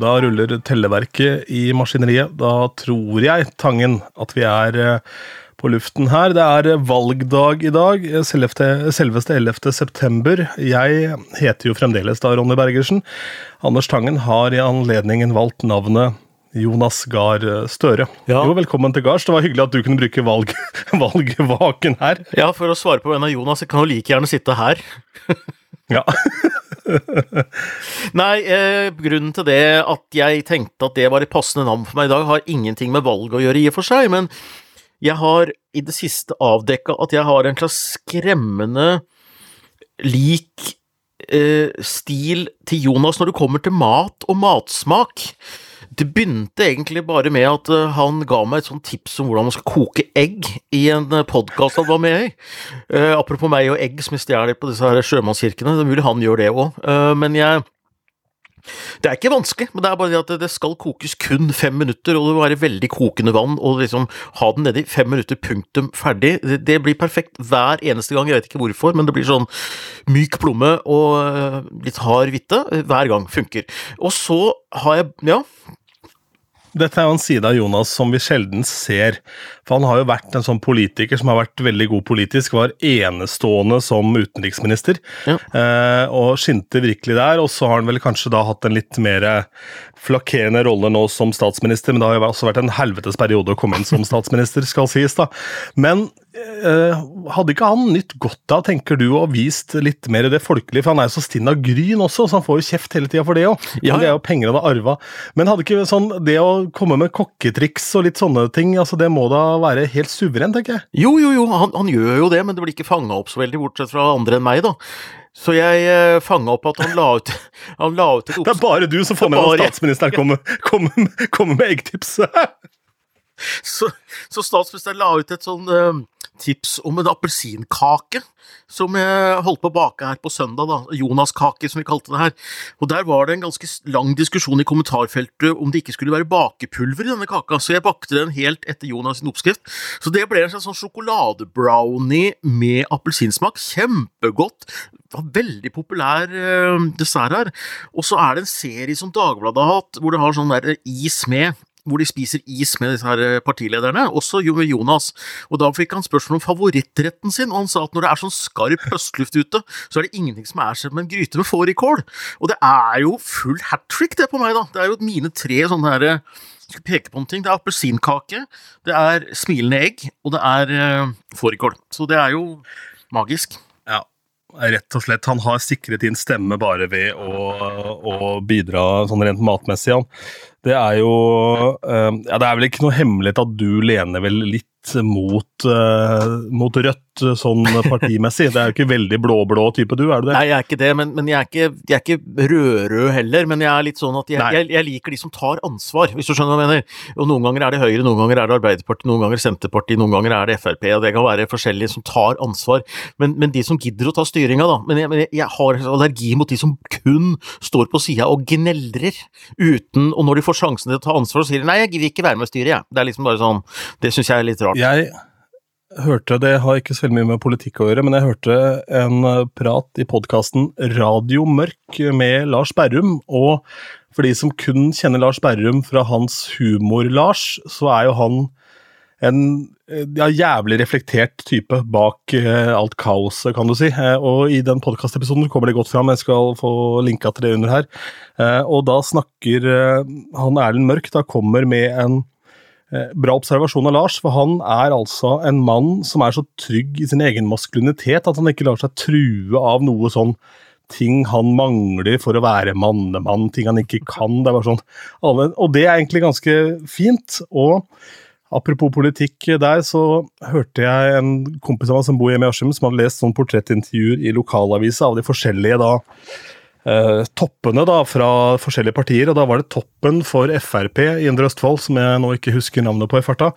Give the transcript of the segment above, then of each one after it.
Da ruller telleverket i maskineriet. Da tror jeg, Tangen, at vi er eh, på luften her. Det er valgdag i dag, selveste, selveste 11. september. Jeg heter jo fremdeles da Ronny Bergersen. Anders Tangen har i anledningen valgt navnet Jonas Gahr Støre. Ja. Jo, velkommen til gards. Det var hyggelig at du kunne bruke valg, valgvaken her. Ja, for å svare på vegne av Jonas, jeg kan jo like gjerne sitte her. Ja. Nei, eh, grunnen til det at jeg tenkte at det var et passende navn for meg i dag, har ingenting med valg å gjøre i og for seg, men jeg har i det siste avdekka at jeg har en slags skremmende lik eh, stil til Jonas når det kommer til mat og matsmak. Det begynte egentlig bare med at eh, han ga meg et sånt tips om hvordan man skal koke egg i en podkast han var med i. Uh, apropos meg og egg som jeg stjeler på disse her sjømannskirkene, det er mulig han gjør det òg, men jeg det er ikke vanskelig, men det er bare det at det skal kokes kun fem minutter, og det må være veldig kokende vann, og liksom ha den nedi fem minutter, punktum, ferdig. Det, blir perfekt hver eneste gang, jeg vet ikke hvorfor, men det blir sånn myk plomme og litt hard hvitte hver gang. Funker. Og så har jeg, ja Dette er jo en side av Jonas som vi sjelden ser. For han har jo vært en sånn politiker som har vært veldig god politisk, var enestående som utenriksminister. Ja. Eh, og skinte virkelig der. Og så har han vel kanskje da hatt en litt mer flakkerende rolle nå som statsminister, men det har jo også vært en helvetes periode å komme inn som statsminister, skal sies, da. Men hadde ikke han nytt godt av, tenker du, og vist litt mer det folkelige? For han er jo så stinn av gryn også, så han får jo kjeft hele tida for det òg. Ja, Det er jo penger han har arva. Men hadde ikke sånn det å komme med kokketriks og litt sånne ting, altså det må da være helt suverent, tenker jeg. Jo, jo, jo, han, han gjør jo det, men det blir ikke fanga opp så veldig, bortsett fra andre enn meg, da. Så jeg eh, fanga opp at han la ut, han la ut et Det er bare du som får med deg at statsministeren kommer, kommer, kommer med eggtips. så, så statsministeren la ut et sånn eh, tips om en appelsinkake som jeg holdt på å bake her på søndag, da. Jonas-kake, som vi kalte det her. Og der var det en ganske lang diskusjon i kommentarfeltet om det ikke skulle være bakepulver i denne kaka, så jeg bakte den helt etter Jonas' sin oppskrift. Så det ble en slags sånn sjokoladebrownie med appelsinsmak. Kjempegodt. Det var veldig populær eh, dessert her. Og så er det en serie som Dagbladet har hatt, hvor det har sånn der is med hvor de spiser is med disse her eh, partilederne, også Jonas. Og da fikk han spørsmål om favorittretten sin, og han sa at når det er sånn skarp høstluft ute, så er det ingenting som er som en gryte med fårikål. Og det er jo full hat trick, det på meg, da. Det er jo mine tre sånne her eh, skal peke på en ting. Det er appelsinkake, det er smilende egg, og det er uh, fårikål. Så det er jo magisk. Rett og slett. Han har sikret din stemme bare ved å, å bidra sånn rent matmessig. Det er jo eh, Ja, det er vel ikke noe hemmelighet at du lener vel litt mot, uh, mot Rødt sånn partimessig. Det er jo ikke veldig blå-blå type du, er du det? Nei, jeg er ikke det, men, men jeg, er ikke, jeg er ikke rødrød heller. Men jeg er litt sånn at jeg, jeg, jeg liker de som tar ansvar, hvis du skjønner hva jeg mener. Og noen ganger er det Høyre, noen ganger er det Arbeiderpartiet, noen ganger Senterpartiet, noen ganger er det Frp. og Det kan være forskjellige som tar ansvar. Men, men de som gidder å ta styringa, da. Men jeg, men jeg, har allergi mot de som kun står på sida og gneldrer uten Og når de får sjansen til å ta ansvar, så sier de nei, jeg vil ikke være med og styre, jeg. Det er liksom bare sånn Det syns jeg er litt rart. Jeg hørte, det har ikke så veldig mye med politikk å gjøre, men jeg hørte en eh, prat i podkasten Radio Mørk med Lars Berrum. Og for de som kun kjenner Lars Berrum fra hans humor-Lars, så er jo han en ja, jævlig reflektert type bak eh, alt kaoset, kan du si. Eh, og i den podkastepisoden kommer det godt fram, jeg skal få linka til det under her. Eh, og da snakker eh, han Erlend Mørk, da kommer med en Bra observasjon av Lars, for han er altså en mann som er så trygg i sin egen maskulinitet at han ikke lar seg true av noe sånn ting han mangler for å være mannemann, ting han ikke kan. Det er bare sånn, og det er egentlig ganske fint. Og apropos politikk der, så hørte jeg en kompis av meg som bor hjemme i Askim, som hadde lest sånn portrettintervjuer i lokalavisa av de forskjellige da eh, toppene da, fra forskjellige partier, og da var det toppen for Frp i Indre Østfold, som jeg nå ikke husker navnet på i farta.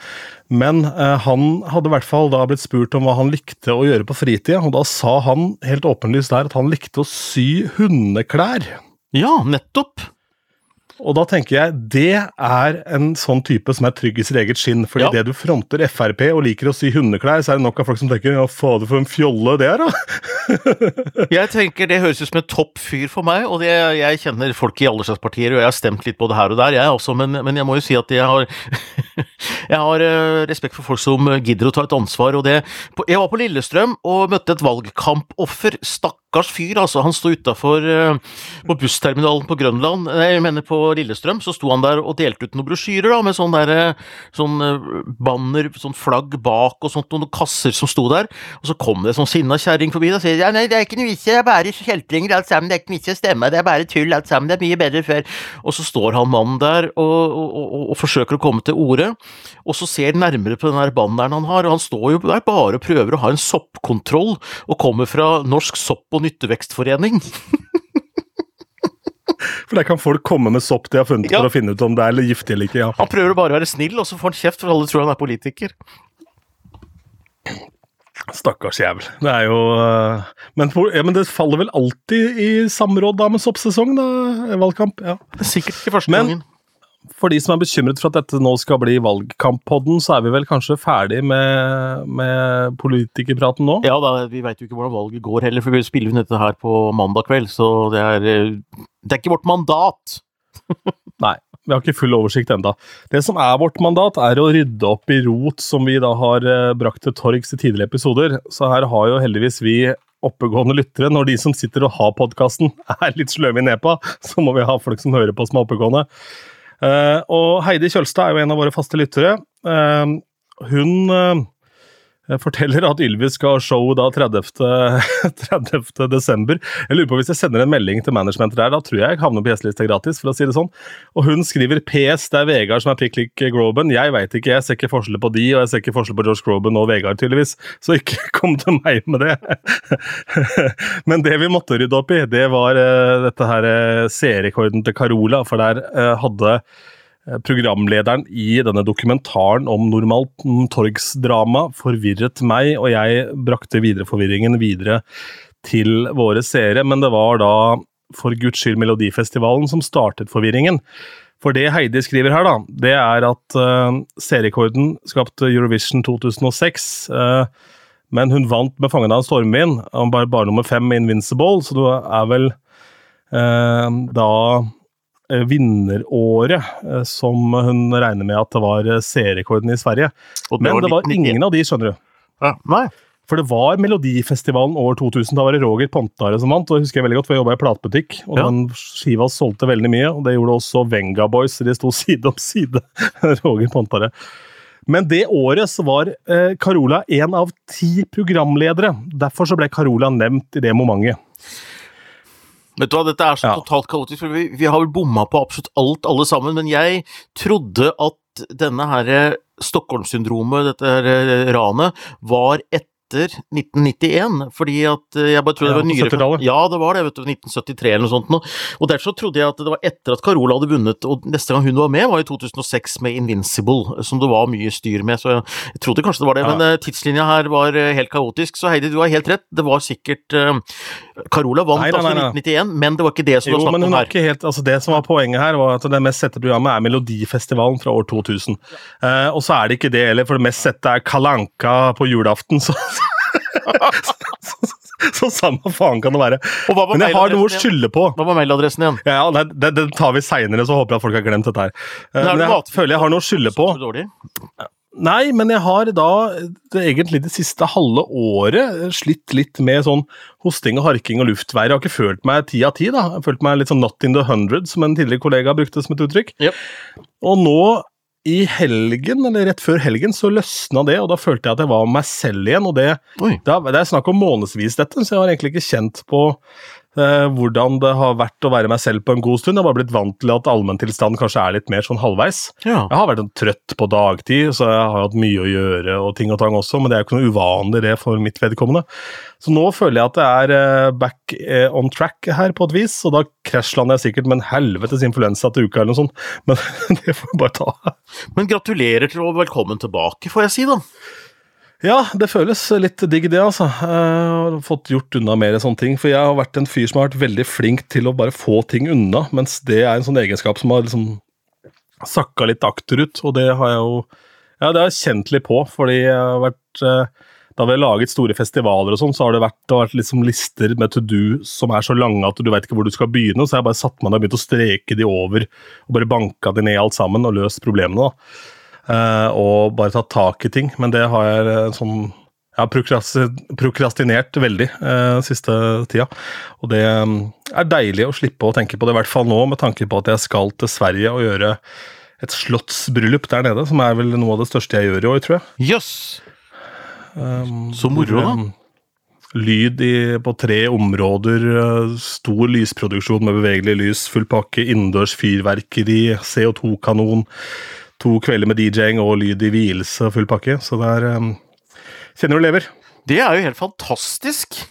Men eh, han hadde i hvert fall da blitt spurt om hva han likte å gjøre på fritida, og da sa han helt åpenlyst der at han likte å sy hundeklær. Ja, nettopp. Og da tenker jeg det er en sånn type som er trygg i sitt eget skinn. fordi Ja. det du fronter Frp og liker å sy hundeklær, så er det nok av folk som tenker ja, fader for en fjolle det er, da. Jeg tenker Det høres ut som en topp fyr for meg, og det, jeg kjenner folk i alle slags partier, og jeg har stemt litt både her og der, jeg også, men, men jeg må jo si at jeg har Jeg har eh, respekt for folk som gidder å ta et ansvar, og det Jeg var på Lillestrøm og møtte et valgkampoffer. Stakkars fyr, altså. Han sto utafor på bussterminalen på Grønland, jeg mener på Lillestrøm, så sto han der og delte ut noen brosjyrer da, med sånn der, eh, sånn eh, banner, sånn flagg bak og sånt, noen kasser som sto der. Og så kom det sånn sinna kjerring forbi og sier ja, nei, det er ikke noe vits i, det er bare kjeltringer alt sammen, det er ikke vits i å stemme, det er bare tull alt sammen, det er mye bedre før. Og så står han mannen der og, og, og, og forsøker å komme til orde, og så ser nærmere på den der banneren han har, og han står jo der bare og prøver å ha en soppkontroll, og kommer fra Norsk sopp- og nyttevekstforening. For der kan folk komme med sopp de har funnet Ja. for å finne ut om det er giftig eller ikke. ja. Han prøver bare å være snill, og så får han kjeft, for alle tror han er politiker. Stakkars jævel. Det er jo øh, men, ja, men det faller vel alltid i samråd da med soppsesong, da? Valgkamp. ja. Det er sikkert ikke første gangen. For de som er bekymret for at dette nå skal bli valgkamppodden, så er vi vel kanskje ferdig med, med politikerpraten nå? Ja, da, vi veit jo ikke hvordan valget går heller, for vi spiller jo dette her på mandag kveld, så det er, eh, det er ikke vårt mandat. Nei, vi har ikke full oversikt enda. Det som er vårt mandat, er å rydde opp i rot som vi da har eh, brakt til torgs i tidligere episoder. Så her har jo heldigvis vi oppegående lyttere. Når de som sitter og har podkasten er litt sløve i nepa, så må vi ha folk som hører på som er oppegående. Eh, og Heidi Kjølstad er jo en av våre faste lyttere. Eh, hun eh, forteller at Ylvis skal ha show da 30. 30. desember. Jeg lurer på hvis jeg sender en melding til managementet der, da tror jeg jeg havner på gjestelista gratis, for å si det sånn. Og hun skriver PS, det er Vegard som er prikk lik Groban. Jeg veit ikke, jeg ser ikke forskjell på de, og jeg ser ikke forskjell på George Groban og Vegard, tydeligvis. Så ikke kom til meg med det. Men det vi måtte rydde opp i, det var eh, dette her eh, seerrekorden til Carola, for der eh, hadde eh, programlederen i denne dokumentaren om normalt torgsdrama forvirret meg, og jeg brakte videre forvirringen videre til våre seere, men det var da for guds skyld Melodifestivalen som startet forvirringen. For det Heidi skriver her, da, det er at uh, serierekorden skapte Eurovision 2006. Uh, men hun vant med 'Fangen av en stormvind', bare, bare nummer fem med 'Invincible', så det er vel uh, da eh, vinneråret eh, som hun regner med at det var eh, seerrekorden i Sverige. Og Men det var ingen av de, skjønner du. Ja, nei. For det var Melodifestivalen år 2000. Da var det Roger Pontare som vant. og jeg husker jeg veldig godt, for jeg jobba i platebutikk, og Ja. den skiva solgte veldig mye. og Det gjorde også Venga Boys. De sto side om side. Roger Pontare. Men det året så var eh, Carola én av ti programledere. Derfor så ble Carola nevnt i det momentet. Vet du hva, dette er så Ja. totalt kaotisk, for vi, vi har vel bomma på absolutt alt, alle sammen, men jeg trodde at denne her Stockholm-syndromet, dette her eh, ranet, var etter 1991, fordi at eh, jeg bare trodde Ja, det var nyere 70-tallet. Ja, det var det, vet du, 1973 eller noe sånt nå. Og derfor så trodde jeg at det var etter at Carola hadde vunnet, og neste gang hun var med var i 2006 med Invincible, som det var mye styr med, så jeg trodde kanskje det var det, Ja. men eh, tidslinja her var eh, helt kaotisk, så Heidi, du har helt rett, det var sikkert eh, Carola vant Nei, nei, altså nei, altså 1991, men det var ikke det som Jo, var snakk om her. ikke helt, altså Det som var poenget her, var at det mest sette programmet er Melodifestivalen fra år 2000. Uh, og så er det ikke det heller, for det mest sette er Kalanka på julaften. Så, så, så, så samme faen kan det være. Men jeg har noe å skylde på. Hva var mailadressen igjen? Ja, det, det, det tar vi seinere, så håper jeg at folk har glemt dette her. Eh, Men jeg føler jeg har noe å skylde på. Nei, men jeg har da det, egentlig det siste halve året slitt litt med sånn hosting og harking og luftveier. Jeg har ikke følt meg ti av ti, da. Jeg har følt meg litt sånn not in the hundred, som en tidligere kollega brukte som et uttrykk. Yep. Og nå i helgen, eller rett før helgen, så løsna det, og da følte jeg at jeg var meg selv igjen. og det, det, det er snakk om månedsvis, dette, så jeg har egentlig ikke kjent på eh, hvordan det har vært å være meg selv på en god stund. Jeg har bare blitt vant til at allmenntilstanden kanskje er litt mer sånn halvveis. Ja. Jeg har vært trøtt på dagtid, så jeg har hatt mye å gjøre og ting og tang også, men det er jo ikke noe uvanlig det for mitt vedkommende. Så nå føler jeg at det er eh, back eh, on track her på et vis, og da krasjlander jeg sikkert med en helvetes influensa til uka eller noe sånt, men det får vi bare ta. Men gratulerer til og velkommen tilbake, får jeg si, da. Ja, det føles litt digg, det, altså. Jeg har fått gjort unna mer sånne ting. For jeg har vært en fyr som har vært veldig flink til å bare få ting unna, mens det er en sånn egenskap som har liksom sakka litt akterut, og det har jeg jo Ja, det har jeg kjent litt på, fordi jeg har vært eh, da vi har laget store festivaler og sånn, så har det vært, det har vært liksom lister med to do som er så lange at du vet ikke hvor du skal begynne. Så jeg bare satt meg ned og begynt å streke de over og bare banka de ned alt sammen og løst problemene. da. Uh, og bare tatt tak i ting. Men det har jeg sånn jeg har prokrastinert veldig eh, siste tida. Og det um, er deilig å slippe å tenke på det, i hvert fall nå, med tanke på at jeg skal til Sverige og gjøre et slottsbryllup der nede, som er vel noe av det største jeg gjør i år, tror jeg. Jøss! Yes. Um, Så moro, da. Um, lyd i, på tre områder, stor lysproduksjon med bevegelig lys, full pakke, innendørs fyrverkeri, CO2-kanon, to kvelder med DJ-ing og lyd i hvilelse, full pakke. Så det er um, Kjenner du lever. Det er jo helt fantastisk.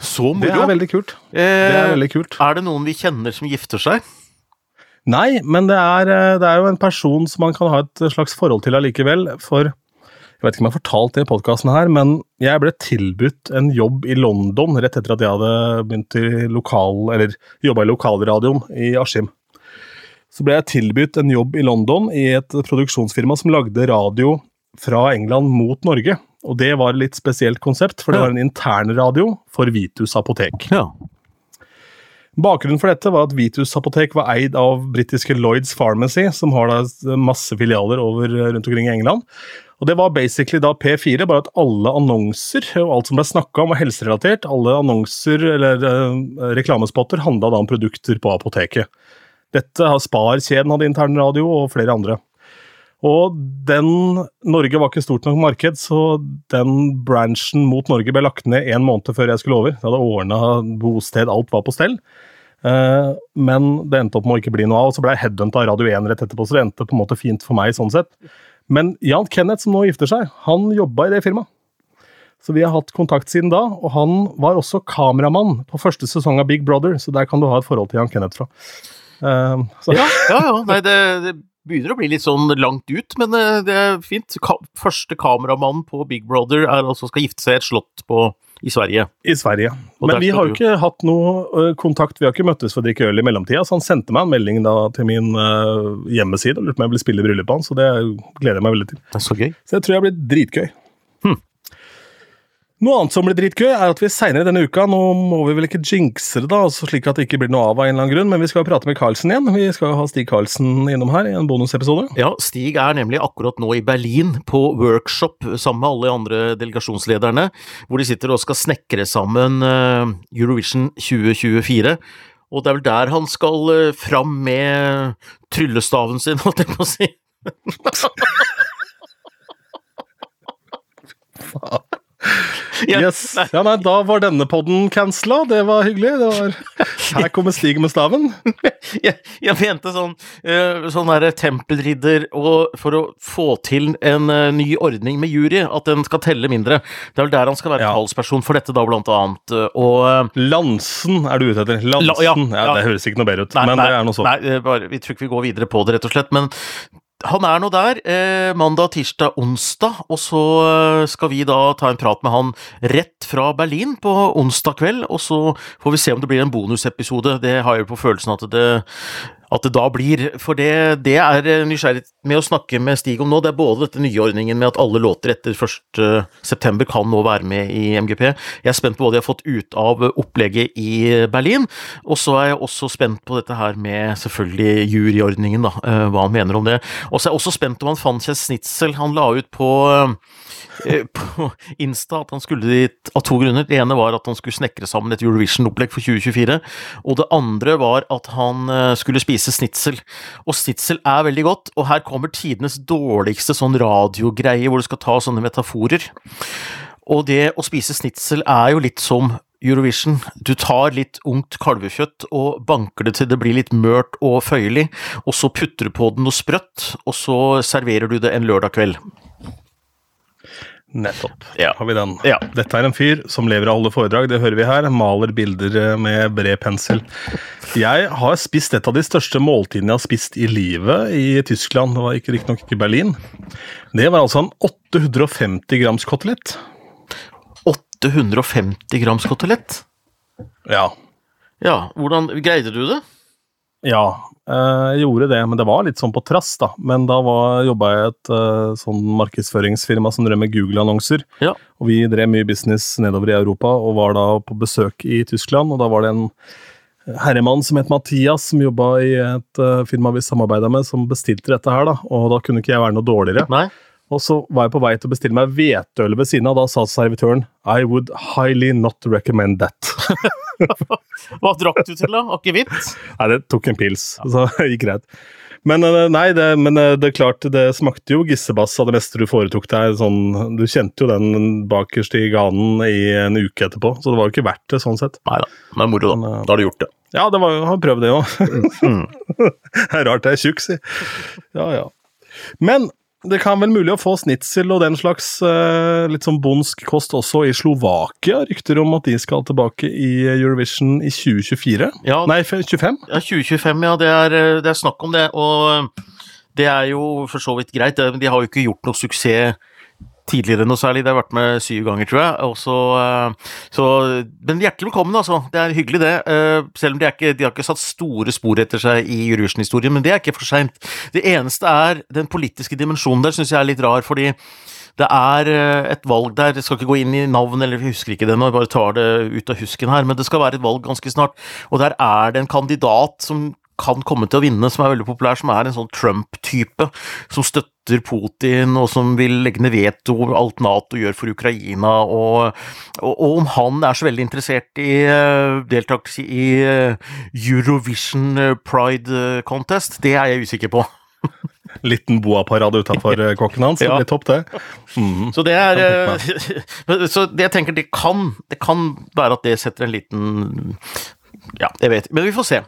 Så moro. Det er veldig kult. Eh, det er veldig kult. Er det noen vi kjenner som gifter seg? Nei, men det er, uh, det er jo en person som man kan ha et slags forhold til allikevel. For jeg vet ikke om jeg har fortalt det i podkasten her, men jeg ble tilbudt en jobb i London rett etter at jeg hadde begynt i lokal, eller jobba i lokalradioen i Askim. Så ble jeg tilbudt en jobb i London i et produksjonsfirma som lagde radio fra England mot Norge. Og det var et litt spesielt konsept, for det var en internradio for Vitus apotek. Ja. Bakgrunnen for dette var at Vitus apotek var eid av britiske Lloyds Pharmacy, som har masse filialer over rundt omkring i England. Og Det var basically da P4, bare at alle annonser og alt som ble snakka om var helserelatert. Alle annonser eller uh, reklamespotter handla da om produkter på apoteket. Dette har Spar-kjeden hatt intern radio, og flere andre. Og den Norge var ikke stort nok marked, så den branchen mot Norge ble lagt ned en måned før jeg skulle over. Jeg hadde ordna bosted, alt var på stell. Uh, men det endte opp med å ikke bli noe av, og så ble jeg headhunta av Radio 1 rett etterpå, så det endte på en måte fint for meg sånn sett. Men Jan Kenneth, som nå gifter seg, han jobba i det firmaet. Så vi har hatt kontakt siden da, og han var også kameramann på første sesong av Big Brother, så der kan du ha et forhold til Jan Kenneth fra. Uh, ja, ja, ja. Nei, det, det, begynner å bli litt sånn langt ut, men eh, det er fint. Ka første kameramann på Big Brother er altså skal gifte seg i et slott på i Sverige. I Sverige. Men vi har jo ikke hatt noe kontakt, vi har ikke møttes for å drikke øl i mellomtida, så han sendte meg en melding da til min uh, hjemmeside og lurte på om jeg ville spille i bryllupet hans, så det gleder jeg meg veldig til. Det er så gøy. Så jeg tror jeg blir dritgøy. Noe annet som blir dritgøy, er at vi seinere denne uka Nå må vi vel ikke jinxe det, da, altså slik at det ikke blir noe av av en eller annen grunn, men vi skal prate med Carlsen igjen. Vi skal ha Stig Carlsen innom her i en bonusepisode. Ja, Stig er nemlig akkurat nå i Berlin på workshop sammen med alle de andre delegasjonslederne, hvor de sitter og skal snekre sammen eh, Eurovision 2024. Og det er vel der han skal eh, fram med tryllestaven sin, holdt jeg på å si. Faen. Yes. Ja, nei, da var denne podden cancela. Det var hyggelig. Det var... Her kommer Stig med staven. jeg, jeg mente sånn, uh, sånn derre tempelridder og for å få til en uh, ny ordning med jury, at den skal telle mindre. Det er vel der han skal være ja. talsperson for dette, da, blant annet. Og uh, Lansen er du ute etter. Lansen. La, ja, ja, Det høres ikke noe bedre ut, nei, men nei, det er noe sånt. Nei, bare, vi tror ikke vi går videre på det, rett og slett. Men han er nå der eh, mandag, tirsdag, onsdag, og så eh, skal vi da ta en prat med han rett fra Berlin på onsdag kveld, og så får vi se om det blir en bonusepisode. Det har jeg på følelsen at det at det da blir. For det, det er eh, nysgjerrig med å snakke med Stig om nå. Det er både dette nye ordningen med at alle låter etter 1.9 kan nå være med i MGP. Jeg er spent på hva de har fått ut av opplegget i Berlin. Og så er jeg også spent på dette her med selvfølgelig juryordningen, da. Eh, hva han mener om det. Og så er jeg også spent om han fant seg snitsel han la ut på Eh, på Insta at han skulle dit av to grunner. Det ene var at han skulle snekre sammen et Eurovision-opplegg for 2024. Og det andre var at han skulle spise snitsel. Og snitsel er veldig godt, og her kommer tidenes dårligste sånn radiogreie hvor du skal ta sånne metaforer. Og det å spise snitsel er jo litt som Eurovision. Du tar litt ungt kalvekjøtt og banker det til det blir litt mørt og føyelig, og så putter du på den noe sprøtt, og så serverer du det en lørdag kveld. Nettopp. Ja. Har vi den. Ja. Dette er en fyr som lever av å holde foredrag, det hører vi her. Maler bilder eh, med bred pensel. Jeg har spist et av de største måltidene jeg har spist i livet i Tyskland. Det var ikke riktignok ikke Berlin. Det var altså en 850 grams kotelett. 850 grams kotelett? Ja. Ja, hvordan greide du det? Ja, eh, jeg gjorde det, men det var litt sånn på trass, da. Men da var- jobba jeg i et eh, sånn markedsføringsfirma som drev med Google-annonser. Ja. Og vi drev mye business nedover i Europa, og var da på besøk i Tyskland. Og da var det en herremann som het Mathias, som jobba i et eh, firma vi samarbeida med, som bestilte dette her, da. Og da kunne ikke jeg være noe dårligere. Nei? Og så var jeg på vei til å bestille meg hveteøl ved siden av. Da sa servitøren I would highly not recommend that. Hva drakk du til, da? Akevitt? Nei, det tok en pils, så det gikk greit. Men eh, nei, det, men eh, det klart, det smakte jo gissebass av det meste du foretok deg. Sånn, du kjente jo den bakerst i ganen i en uke etterpå, så det var jo ikke verdt det sånn sett. Nei da, det er moro, da. Men, eh, Da har du gjort det. Ja, det var jo, har prøvd det òg. Mm. det er rart jeg er tjukk, si. Ja, ja. Men det kan vel mulig å få snitsel og den slags uh, litt sånn bondsk kost også i Slovakia. Rykter om at de skal tilbake i Eurovision i 2024. Ja, Nei, 25? Ja, 2025, ja. Det er, eh, det er snakk om det. Og det er jo for så vidt greit. De har jo ikke gjort noe suksess tidligere noe særlig. Det har vært med syv ganger, tror jeg. Og så, eh, så, men hjertelig velkommen, altså. Det er hyggelig, det. Eh, Selv om de, ikke, de har ikke satt store spor etter seg i Eurovision-historien, men det er ikke for seint. Det eneste er den politiske dimensjonen der, syns jeg er litt rar, fordi det er eh, et valg der, jeg skal ikke gå inn i navn, eller jeg husker ikke det nå, jeg bare tar det ut av husken her, men det skal være et valg ganske snart, og der er det en kandidat som kan komme til å vinne, som er veldig populær, som er en sånn Trump-type, som støtter Putin, og som vil legge ned veto over alt Nato gjør for Ukraina, og, og, og om han er så veldig interessert i uh, deltakelse i eh, Eurovision eh, Pride eh, Contest, det er jeg usikker på. Liten boaparade utafor kokken hans. Ja. Det blir topp, det. Mm. Så det er eh, Så det jeg tenker, det kan, det kan være at det setter en liten Ja, jeg vet Men vi får se.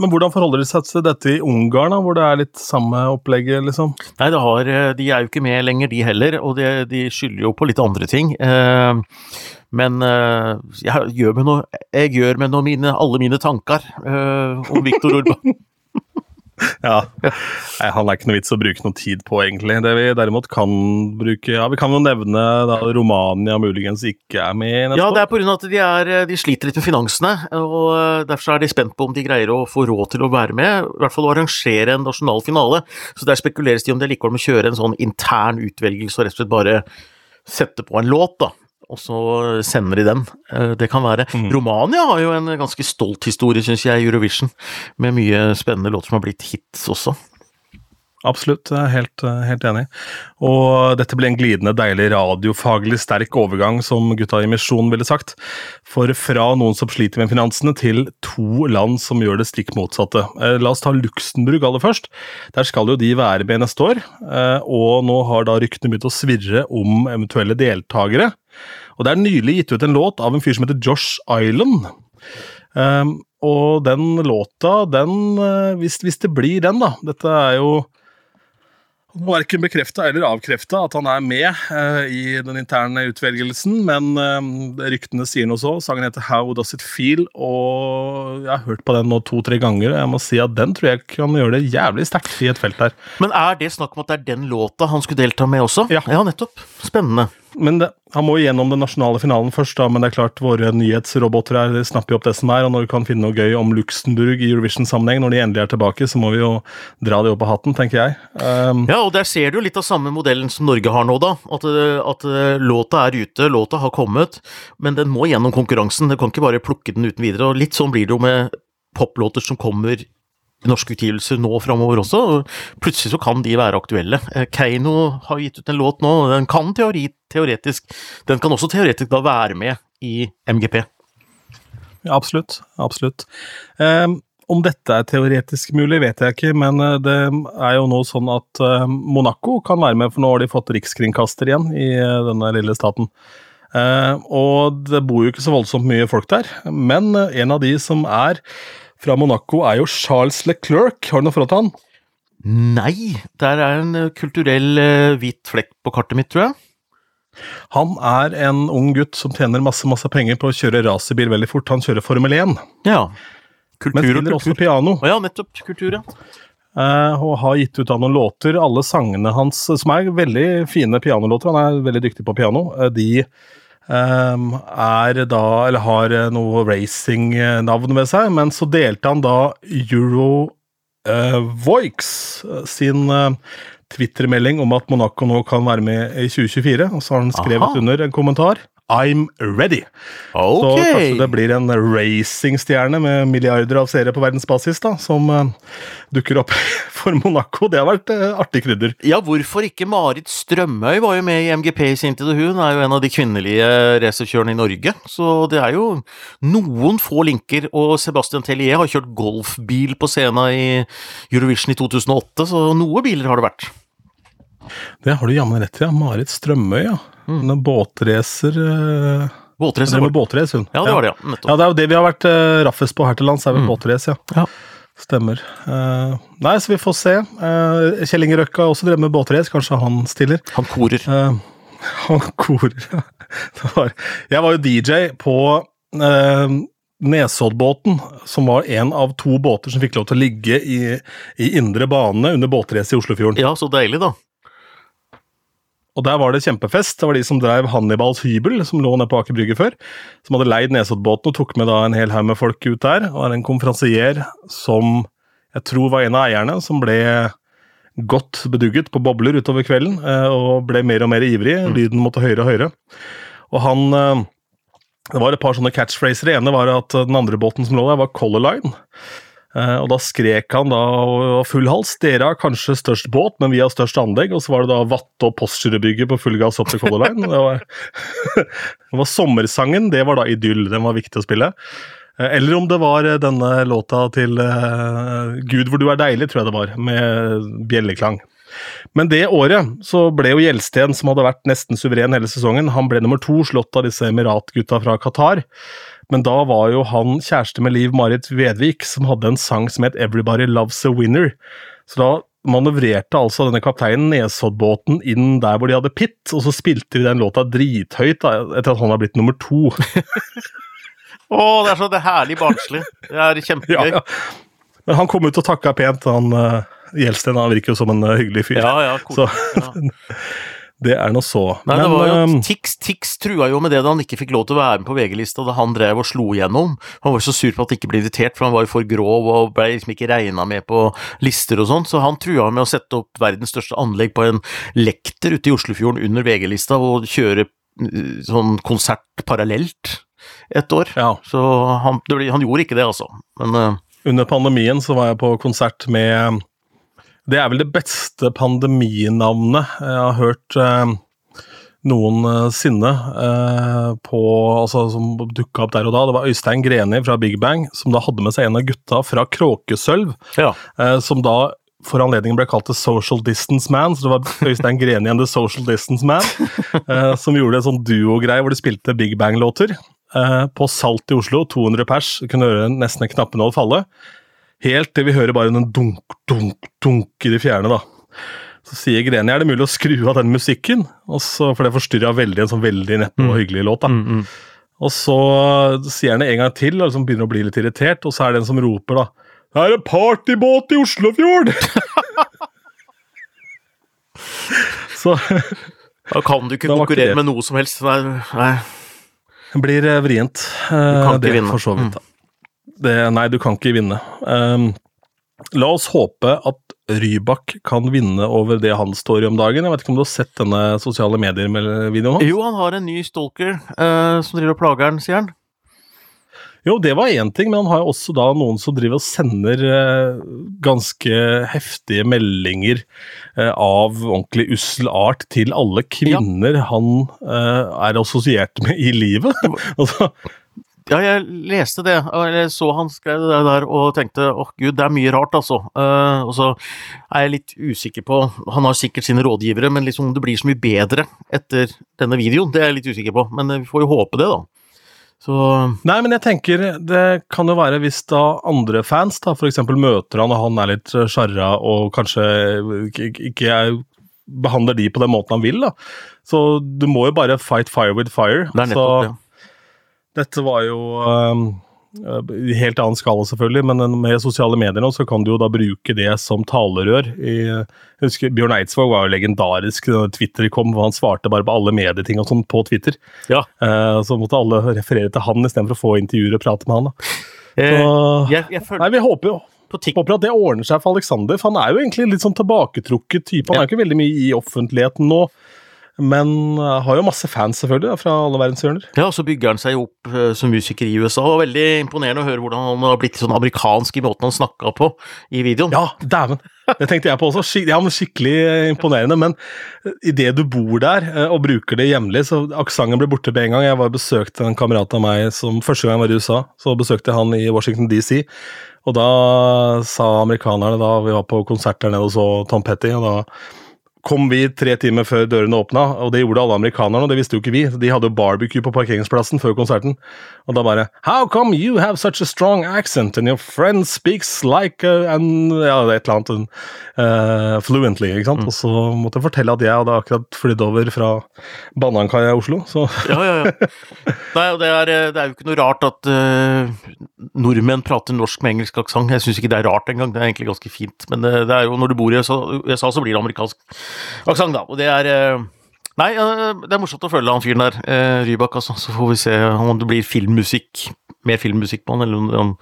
Men hvordan forholder de seg til dette i Ungarn, da, hvor det er litt samme opplegget, liksom? Nei, har, eh, de er jo ikke med lenger, de heller, og det, de skylder jo på litt andre ting. Eh, men eh, jeg gjør med noe, jeg gjør med noe mine, alle mine tanker eh, om Viktor Orban. Ja. Nei, han er ikke noe vits å bruke noe tid på, egentlig. Det vi derimot kan bruke Ja, vi kan jo nevne da Romania muligens ikke er med Ja, det er pga. at de, er, de sliter litt med finansene, og eh, derfor er de spent på om de greier å få råd til å være med, i hvert fall å arrangere en nasjonal finale. Så der spekuleres de om det likevel må kjøre en sånn intern utvelgelse og rett og slett bare sette på en låt, da. Og så sender de den. Eh, Det kan være. Romania har jo en ganske stolt historie, syns jeg, i Eurovision, med mye spennende låter som har blitt hits også. Absolutt, jeg er helt, eh, helt enig. Og dette ble en glidende, deilig, radiofaglig sterk overgang, som gutta i Misjon ville sagt. For fra noen som sliter med finansene, til to land som gjør det stikk motsatte. Eh, La oss ta Luxembourg aller først. Der skal jo de være med neste år, og nå har da ryktene begynt å svirre om eventuelle deltakere. Og det er nylig gitt ut en låt av en fyr som heter Josh Island. Um, og den låta, den eh, hvis, hvis det blir den, da Dette er jo Verken bekrefta eller avkrefta at han er med uh, i den interne utvelgelsen, men eh, ryktene sier noe så. Sangen heter How Does It Feel, og jeg har hørt på den nå to-tre ganger, og jeg må si at den tror jeg kan gjøre det jævlig sterkt i et felt her. Men er det snakk om at det er den låta han skulle delta med også? Ja. ja nettopp. Spennende. Men det, han må gjennom den nasjonale finalen først, da, men det er klart våre nyhetsroboter her de snapper opp det som er, og når vi kan finne noe gøy om Luxembourg i Eurovision-sammenheng, når de endelig er tilbake, så må vi jo dra det opp av hatten, tenker jeg. Um, Ja, og der ser du litt av samme modellen som Norge har nå, da. At, at eh, låta er ute, låta har kommet, men den må gjennom konkurransen. Du kan ikke bare plukke den uten videre. Og litt sånn blir det jo med poplåter som kommer norske utgivelser nå framover også. og Plutselig så kan de være aktuelle. Eh, Keiino har gitt ut en låt nå, og den kan teori, teoretisk Den kan også teoretisk da være med i MGP. Ja, absolutt. Absolutt. Um, om dette er teoretisk mulig, vet jeg ikke, men uh, det er jo nå sånn at uh, Monaco kan være med, for nå har de fått rikskringkaster igjen i denne lille staten. Uh, og det bor jo ikke så voldsomt mye folk der, men en av de som er fra Monaco, er jo Charles Leclerc. Har du noe forhold til han? Nei, der er en eh, kulturell eh, hvit flekk på kartet mitt, tror jeg. Han er en ung gutt som tjener masse masse penger på å kjøre racerbil veldig fort. Han kjører Formel 1, Ja. Kultur Men spiller også piano. Oh, ja, nettopp. Kultur, ja. eh, og har gitt ut av noen låter. Alle sangene hans, som er veldig fine pianolåter, han er veldig dyktig på piano, eh, de er da, eller har eh, noe racing-navn ved seg, men så delte han da Euro uh, Voix sin uh, Twitter-melding om at Monaco nå kan være med i 2024, og så har han skrevet Aha. under en kommentar I'm ready. Så kanskje det blir en racingstjerne med milliarder av seere på verdensbasis da, som uh, dukker opp for Monaco. Det har vært uh, artig krydder. Ja, hvorfor ikke Marit Strømøy var jo med i MGP i sin tid, og hun er jo en av de kvinnelige racerkjørerne i Norge. Så det er jo noen få linker, og Sebastian Tellier har kjørt golfbil på scenen i Eurovision i 2008, så noe biler har det vært. Det har du jammen rett i, ja. Marit Strømøy, ja. Mm. Er båtracer eh, Båtrace Det var båtrace, hun. Ja, det var det, ja. Ja, det er jo det vi har vært uh, raffest på her til lands, er vel Mm. båtrace, ja. Ja. Stemmer. Uh, nei, så vi får se. Uh, Kjell Inge Røkka har også drevet med båtrace, kanskje han stiller. Han korer. Uh, han korer, ja. Det var, jeg var jo DJ på uh, Nesoddbåten, som var en av to båter som fikk lov til å ligge i, i indre bane under båtrace i Oslofjorden. Ja, så deilig, da. Og der var det kjempefest. Det var de som drev Hannibals hybel, som lå nede på Aker Brygge før, som hadde leid Nesoddbåten og tok med da en hel haug med folk ut der. Og er en konferansier som jeg tror var en av eierne, som ble godt bedugget på bobler utover kvelden, eh, og ble mer og mer ivrig. Lyden måtte høyere og høyere. Og han eh, Det var et par sånne catchphraser. Det ene var at den andre båten som lå der, var Color Line. Eh, og da skrek han da og full hals. Dere har kanskje størst båt, men vi har størst anlegg. Og så var det da Vatte og Postgirobygget på full gass opp til Color Line. Det var, det var sommersangen, det var da Idyll. Den var viktig å spille. Eh, Eller om det var eh, denne låta til uh, Gud hvor du er deilig, tror jeg det var, med bjelleklang. Men det året så ble jo Gjelsten, som hadde vært nesten suveren hele sesongen, han ble nummer to, slått av disse Emirat-gutta fra Qatar. Men da var jo han kjæreste med Liv Marit Vedvik, som hadde en sang som het Everybody Loves a Winner. Så da manøvrerte altså denne kapteinen Nesoddbåten inn der hvor de hadde pit, og så spilte vi den låta drithøyt da, etter at han har blitt nummer to. Å, det er så det er herlig barnslig. Det er kjempegøy. ja, ja. Men han kom ut og takka pent, han uh, Gjelsten. Han virker jo som en uh, hyggelig fyr. Ja, ja, Så. Ja. det er nå så. Nei, det var jo eh, Tix, Tix trua jo med det da han ikke fikk lov til å være med på VG-lista da han drev og slo igjennom. Han var så sur på at han ikke ble invitert, for han var jo for grov og ble liksom ikke regna med på lister og sånn, så han trua med å sette opp verdens største anlegg på en lekter ute i Oslofjorden under VG-lista og kjøre eh, sånn konsert parallelt et år. ja. Så han, det han gjorde ikke det, altså. Men eh, Under pandemien så var jeg på konsert med Det er vel det beste pandeminavnet jeg har hørt eh, noensinne eh, på Altså som dukka opp der og da. Det var Øystein Greni fra Big Bang som da hadde med seg en av gutta fra Kråkesølv, ja. eh, som da for anledningen ble kalt The Social Distance Man, så det var Øystein Greni igjen The Social Distance Man, eh, som gjorde en sånn duogreie hvor de spilte Big Bang-låter. Eh, på Salt i Oslo, 200 pers, kunne høre nesten en knappenål falle. Helt til vi hører bare en dunk, dunk, dunk i det fjerne, da. Så sier Greni er det mulig å skru av den musikken, og så, for det forstyrra veldig en sånn veldig neppe og hyggelig låt. da. Mm, mm. Og så sier han det en gang til, og liksom begynner å bli litt irritert, og så er det en som roper da Det er en partybåt i Oslofjord! så Da kan du ikke konkurrere med noe som helst. Nei, nei. blir vrient. Du kan Eh, ikke det vinne. Mm. For så vidt, da. Det, nei, du kan ikke vinne. Um, la oss håpe at Rybak kan vinne over det han står i om dagen. Jeg vet ikke om du har sett denne sosiale medier-videoen hans? Jo, han har en ny stalker uh, som driver og plager han, sier han. Jo, det var én ting, men han har jo også da noen som driver og sender eh, ganske heftige meldinger eh, av ordentlig ussel art til alle kvinner han eh, er assosiert med i livet. altså, Ja, jeg leste det, jeg så han skrev det der og tenkte åh gud, det er mye rart, altså. Uh, og så er jeg litt usikker på Han har sikkert sine rådgivere, men liksom det blir så mye bedre etter denne videoen. Det er jeg litt usikker på, men vi får jo håpe det, da. Så Nei, men jeg tenker det kan jo være hvis da andre fans da eksempel møter han og han er litt sjarra og kanskje ikke- er behandler de på den måten han vil. da. Så du må jo bare fight fire with fire. Det er nettopp så, Så dette var jo um, i helt annen skala, selvfølgelig, men med sosiale medier nå, så kan du jo da bruke det som talerør. I, jeg husker Bjørn Eidsvåg var jo legendarisk da Twitter kom, hvor han svarte bare på alle medieting og sånn på Twitter. Ja. Uh, så måtte alle referere til han istedenfor å få intervjuer og prate med han. da. Eh, Så, jeg, jeg føler nei, vi håper jo håper at det ordner seg for Alexander, for han er jo egentlig litt sånn tilbaketrukket type. Han er jo ikke veldig mye i offentligheten nå, men eh, har jo masse fans selvfølgelig fra alle verdenshjørner. Ja, og så bygger han seg opp eh, som musiker i USA. og veldig imponerende å høre hvordan han har blitt sånn amerikansk i måten han snakka på i videoen. Ja, dæven! Det tenkte jeg på også. Skik ja, men Skikkelig eh, imponerende. Men idet du bor der og bruker det hjemlig, så aksenten ble borte med en gang. Jeg var besøkte en kamerat av meg som første gang jeg var i USA. Så besøkte jeg han i Washington DC. Og da sa amerikanerne, da vi var på konsert der nede og så Tom Petty, og da kom vi tre timer før dørene åpna, og det gjorde alle amerikanerne, og det visste jo ikke vi. De hadde jo barbecue på parkeringsplassen før konserten, og da bare How come you have such a strong accent, and your friend speaks like uh, an Ja, et eller annet uh, fluently, ikke sant. Og så måtte jeg fortelle at jeg hadde akkurat flydd over fra Banankaia i Oslo, så Ja, ja, ja. Nei, og det er, eh, det er jo ikke noe rart at uh, nordmenn prater norsk med engelsk aksent. Jeg syns ikke det er rart engang, det er egentlig ganske fint. Men det, det er jo når du bor i USA så blir det amerikansk aksent, da. Og det er eh, Nei, det er morsomt å følge han fyren der, eh, Rybak, altså. Så får vi se om det blir filmmusikk, mer filmmusikk på han, eller om han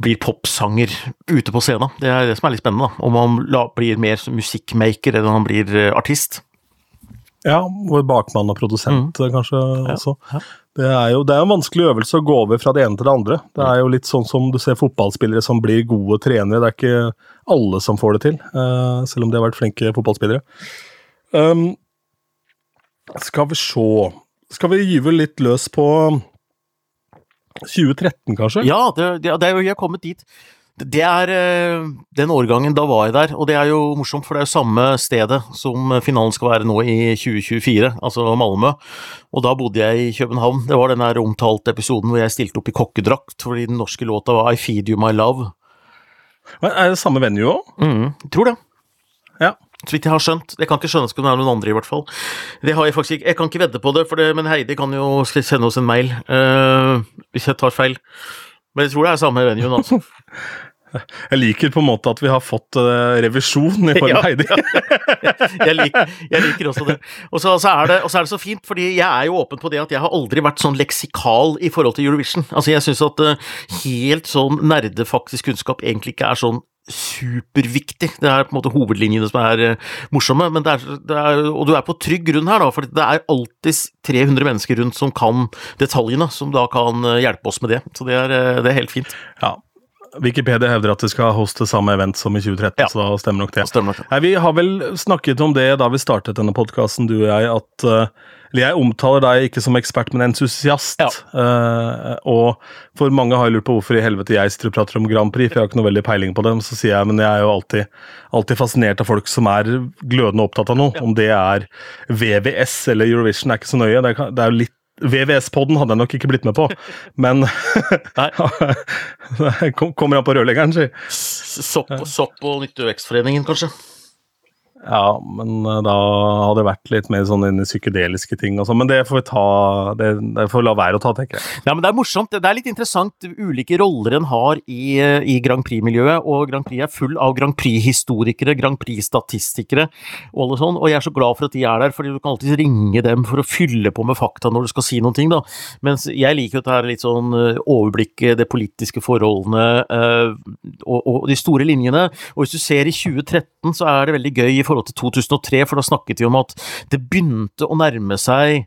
blir popsanger ute på scenen. Det er det som er litt spennende, da. Om han blir mer musikkmaker musikkmaker enn han blir eh, artist. Ja, hvor bakmann og produsent kanskje også. ja. Det er jo det er en vanskelig øvelse å gå over fra det ene til det andre. Det er jo litt sånn som du ser fotballspillere som blir gode trenere. Det er ikke alle som får det til, uh, selv om de har vært flinke fotballspillere. Um, skal vi se Skal vi gyve litt løs på 2013, kanskje? Ja, det, det, det er jo, vi har kommet dit. Det er eh, den årgangen, da var jeg der, og det er jo morsomt, for det er jo samme stedet som finalen skal være nå i 2024, altså Malmö. Og da bodde jeg i København. Det var den der omtalte episoden hvor jeg stilte opp i kokkedrakt fordi den norske låta var I Feed You My Love. Men Er det samme venue òg? Mm, tror det. Ja. Så vidt jeg har skjønt. Jeg kan ikke skjønne at det er noen andre, i hvert fall. Det har Jeg faktisk ikke, jeg kan ikke vedde på det, det, men Heidi kan jo sende oss en mail uh, hvis jeg tar feil. Men jeg tror det er samme venuen, altså. Jeg liker på en måte at vi har fått uh, revisjon i form av Heidi. jeg, liker, jeg liker også det. Og så, så er det. og så er det så fint, fordi jeg er jo åpen på det at jeg har aldri vært sånn leksikal i forhold til Eurovision. Altså, jeg syns at uh, helt sånn nerdefaktisk kunnskap egentlig ikke er sånn superviktig. Det er på en måte hovedlinjene som er uh, morsomme, men det er, det er, og du er på trygg grunn her, da, for det er alltid 300 mennesker rundt som kan detaljene, som da kan hjelpe oss med det. Så det er, det er helt fint. Ja. Wikipedia hevder at det skal hoste samme event som i 2013, Ja. så da stemmer nok det. Stemmer nok. Nei, Vi har vel snakket om det da vi startet denne podkasten, du og jeg, at uh, jeg omtaler deg ikke som ekspert, men entusiast. Ja. Uh, og for mange har jeg lurt på hvorfor i helvete jeg sitter og prater om Grand Prix, for jeg har ikke noe veldig peiling på dem. Så sier jeg men jeg er jo alltid, alltid fascinert av folk som er glødende opptatt av noe. Om det er VVS eller Eurovision, er ikke så nøye. Det er, det er jo litt VVS-podden hadde jeg nok ikke blitt med på, men Kommer han på rørleggeren, si. Sopp, sopp og Nytte- vekstforeningen, kanskje? Ja, men eh, da hadde det vært litt mer sånn inn i psykedeliske ting og sånn. Men det får vi ta Det, det får vi la være å ta, tenker jeg. Ja, men Det er morsomt. Det er litt interessant ulike roller en har i, eh, i Grand Prix-miljøet. Og Grand Prix er full av Grand Prix-historikere, Grand Prix-statistikere og alle sånn. Og jeg er så glad for at de er der, fordi du kan alltid ringe dem for å fylle på med fakta når du skal si noen ting. da. Mens jeg liker jo det her litt sånn eh, overblikket, det politiske forholdene og, og de store linjene. Og hvis du ser i 2013, så er det veldig gøy i forhold til 2003, for da snakket vi om at det begynte å nærme seg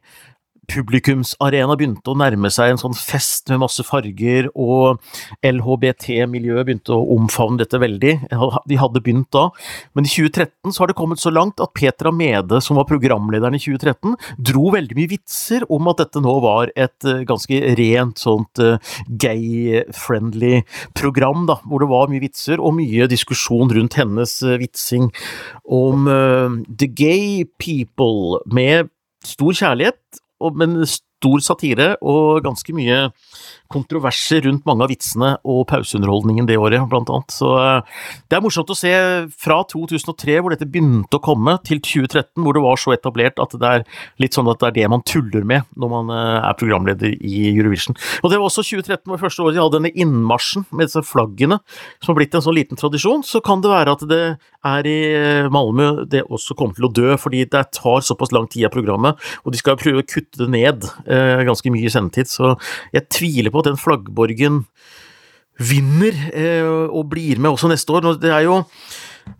publikumsarena begynte å nærme seg en sånn fest med masse farger, og LHBT-miljøet begynte å omfavne dette veldig. De hadde begynt da, men i 2013 så har det kommet så langt at Petra Mede, som var programlederen i 2013, dro veldig mye vitser om at dette nå var et eh, ganske rent sånt eh, gay-friendly program, da, hvor det var mye vitser og mye diskusjon rundt hennes eh, vitsing om uh, the gay people med stor kjærlighet, og, men stor satire og ganske mye kontroverser rundt mange av vitsene og pauseunderholdningen det året, blant annet. Så eh, det er morsomt å se fra 2003, hvor dette begynte å komme, til 2013, hvor det var så etablert at det er litt sånn at det er det man tuller med når man eh, er programleder i Eurovision. Og det var også 2013 var første året de hadde denne innmarsjen med disse flaggene, som har blitt en sånn liten tradisjon. Så kan det være at det er i Malmö det også kommer til å dø, fordi det tar såpass lang tid av programmet, og de skal prøve å kutte det ned eh, ganske mye i sendetid. Så jeg tviler på at den flaggborgen vinner eh, og blir med også neste år. Det er jo,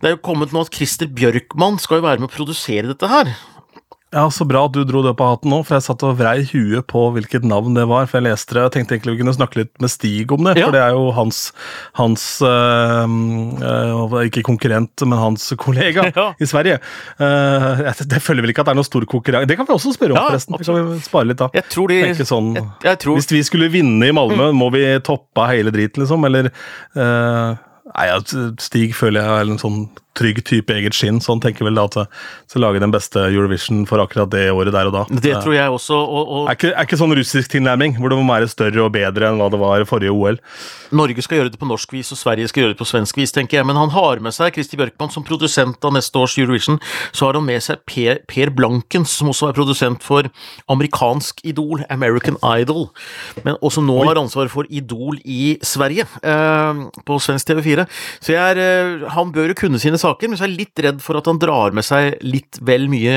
det er jo kommet nå at Christer Bjørkman skal jo være med å produsere dette her. Ja, Så bra at du dro det på hatten nå, for jeg satt og vrei huet på hvilket navn det var. For jeg leste det og tenkte egentlig vi kunne snakke litt med Stig om det, Ja. for det er jo hans, hans øh, øh, Ikke konkurrent, men hans kollega Ja. i Sverige. Uh, jeg- det føler vel ikke at det er noen stor konkurranse Det kan vi også spørre om, Ja, forresten. Det kan vi spare litt da. Jeg tror de sånn, jeg, jeg tror, Hvis vi skulle vinne i Malmö, må vi toppe hele driten, liksom? Eller øh, Nei, Stig føler jeg er en sånn trygg type eget skinn, så han tenker vel da at skal lage den beste Eurovision for akkurat det året der og da. det tror jeg også. Og, og Er ikke, er ikke sånn russisk tilnærming, hvor det må være større og bedre enn hva det var i forrige OL. Norge skal gjøre det på norsk vis, og Sverige skal gjøre det på svensk vis, tenker jeg. Men han har med seg Kristi Bjørkmann som produsent av neste års Eurovision. Så har han med seg Per, per Blankens, som også er produsent for amerikansk Idol, American Idol. Men også nå har ansvaret for Idol i Sverige, eh, på svensk TV4. Så jeg er, eh, han bør jo kunne sine saker, men så er jeg litt redd for at han drar med seg litt vel mye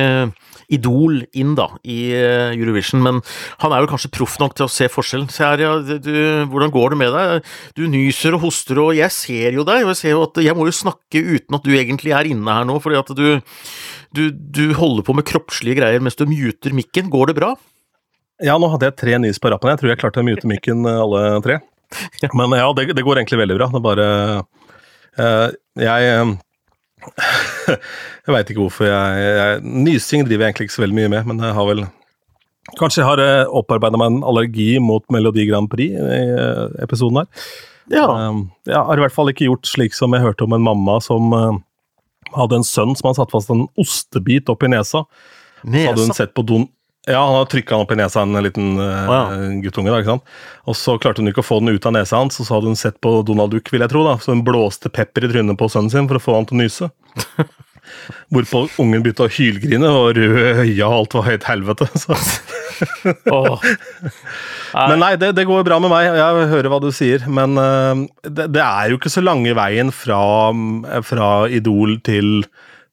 Idol inn da, i eh, Eurovision, men han er jo kanskje proff nok til å se forskjellen. Se her, ja, du, hvordan går det med deg? Du nyser og hoster, og jeg ser jo deg, og jeg ser jo at jeg må jo snakke uten at du egentlig er inne her nå, fordi at du, du, du holder på med kroppslige greier mens du muter mikken. Går det bra? Ja, nå hadde jeg tre nys på rappen. Jeg tror jeg klarte å mute mikken eh, alle tre. Men ja, det, det går egentlig veldig bra. Det er bare Uh, Jeg Jeg veit ikke hvorfor jeg, jeg Nysing driver jeg egentlig ikke så veldig mye med, men jeg har vel Kanskje jeg har uh, opparbeida meg en allergi mot Melodi Grand Prix i eh, episoden her. Ja. Um, jeg har i hvert fall ikke gjort slik som jeg hørte om en mamma som uh, hadde en sønn som hadde satt fast en ostebit opp i nesa. Så hadde hun sett på don... Ja, han har trykka opp i nesa, en liten uh, Å, guttunge. da, ikke sant? Og så klarte hun ikke å få den ut av nesa hans, og så hadde hun sett på Donald Duck, vil jeg tro. da, Så hun blåste pepper i trynet på sønnen sin for å få han til å nyse. Hvorpå ungen begynte å hylgrine, og røde øya og alt var høyt helvete. Så. Åh. Men nei, det, det går bra med meg. Jeg hører hva du sier. Men uh, det, det er jo ikke så lange veien fra, fra Idol til,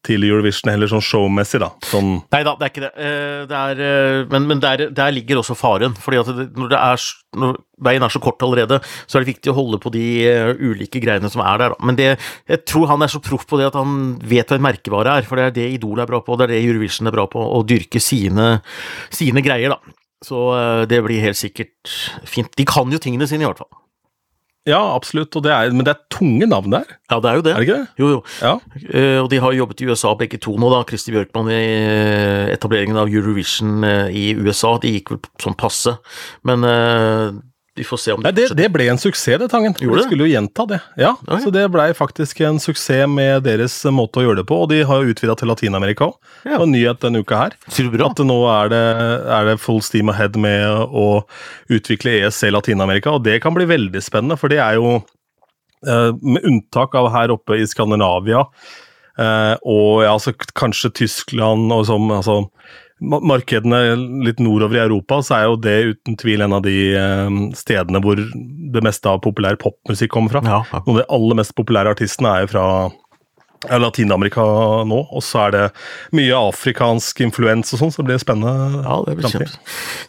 til Eurovision, heller sånn showmessig, da. Sånn Nei da, det er ikke det. Eh, det er, eh, men men der, der ligger også faren. fordi at når, det er, når veien er så kort allerede, så er det viktig å holde på de eh, ulike greiene som er der. Da. Men det, jeg tror han er så proff på det at han vet hva en merkevare er. For det er det Idol er bra på, det er det Eurovision er bra på. Å dyrke sine, sine greier, da. Så det blir helt sikkert fint. De kan jo tingene sine, i hvert fall. Ja, absolutt. Og det er, men det er tunge navn der, Ja, det er jo det. er det ikke det? Jo, jo. Ja. Uh, og de har jobbet i USA begge to nå, da. Kristi Bjørkmann i eh, etableringen av Eurovision eh, i USA. De gikk vel sånn passe, men eh, vi får se om Nei, det, det ble en suksess, det, Tangen. Gjorde De skulle jo gjenta det. Ja, ja. Så det blei faktisk en suksess med deres måte å gjøre det på, og de har jo utvida til Latin-Amerika òg. Ja. Og nyhet denne uka her. At nå er det, er det full steam ahead med å utvikle ESC Latin-Amerika, og det kan bli veldig spennende, for det er jo eh, Med unntak av her oppe i Skandinavia eh, og ja, altså, kanskje Tyskland og sånn, altså Markedene litt nordover i Europa, så er jo det uten tvil en av de eh, stedene hvor det meste av populær popmusikk kommer fra. Ja, ja. Noen av de aller mest populære artistene er jo fra Latin-Amerika nå, og så er det mye afrikansk influens og sånn, så det blir spennende. Ja, det blir kjempe.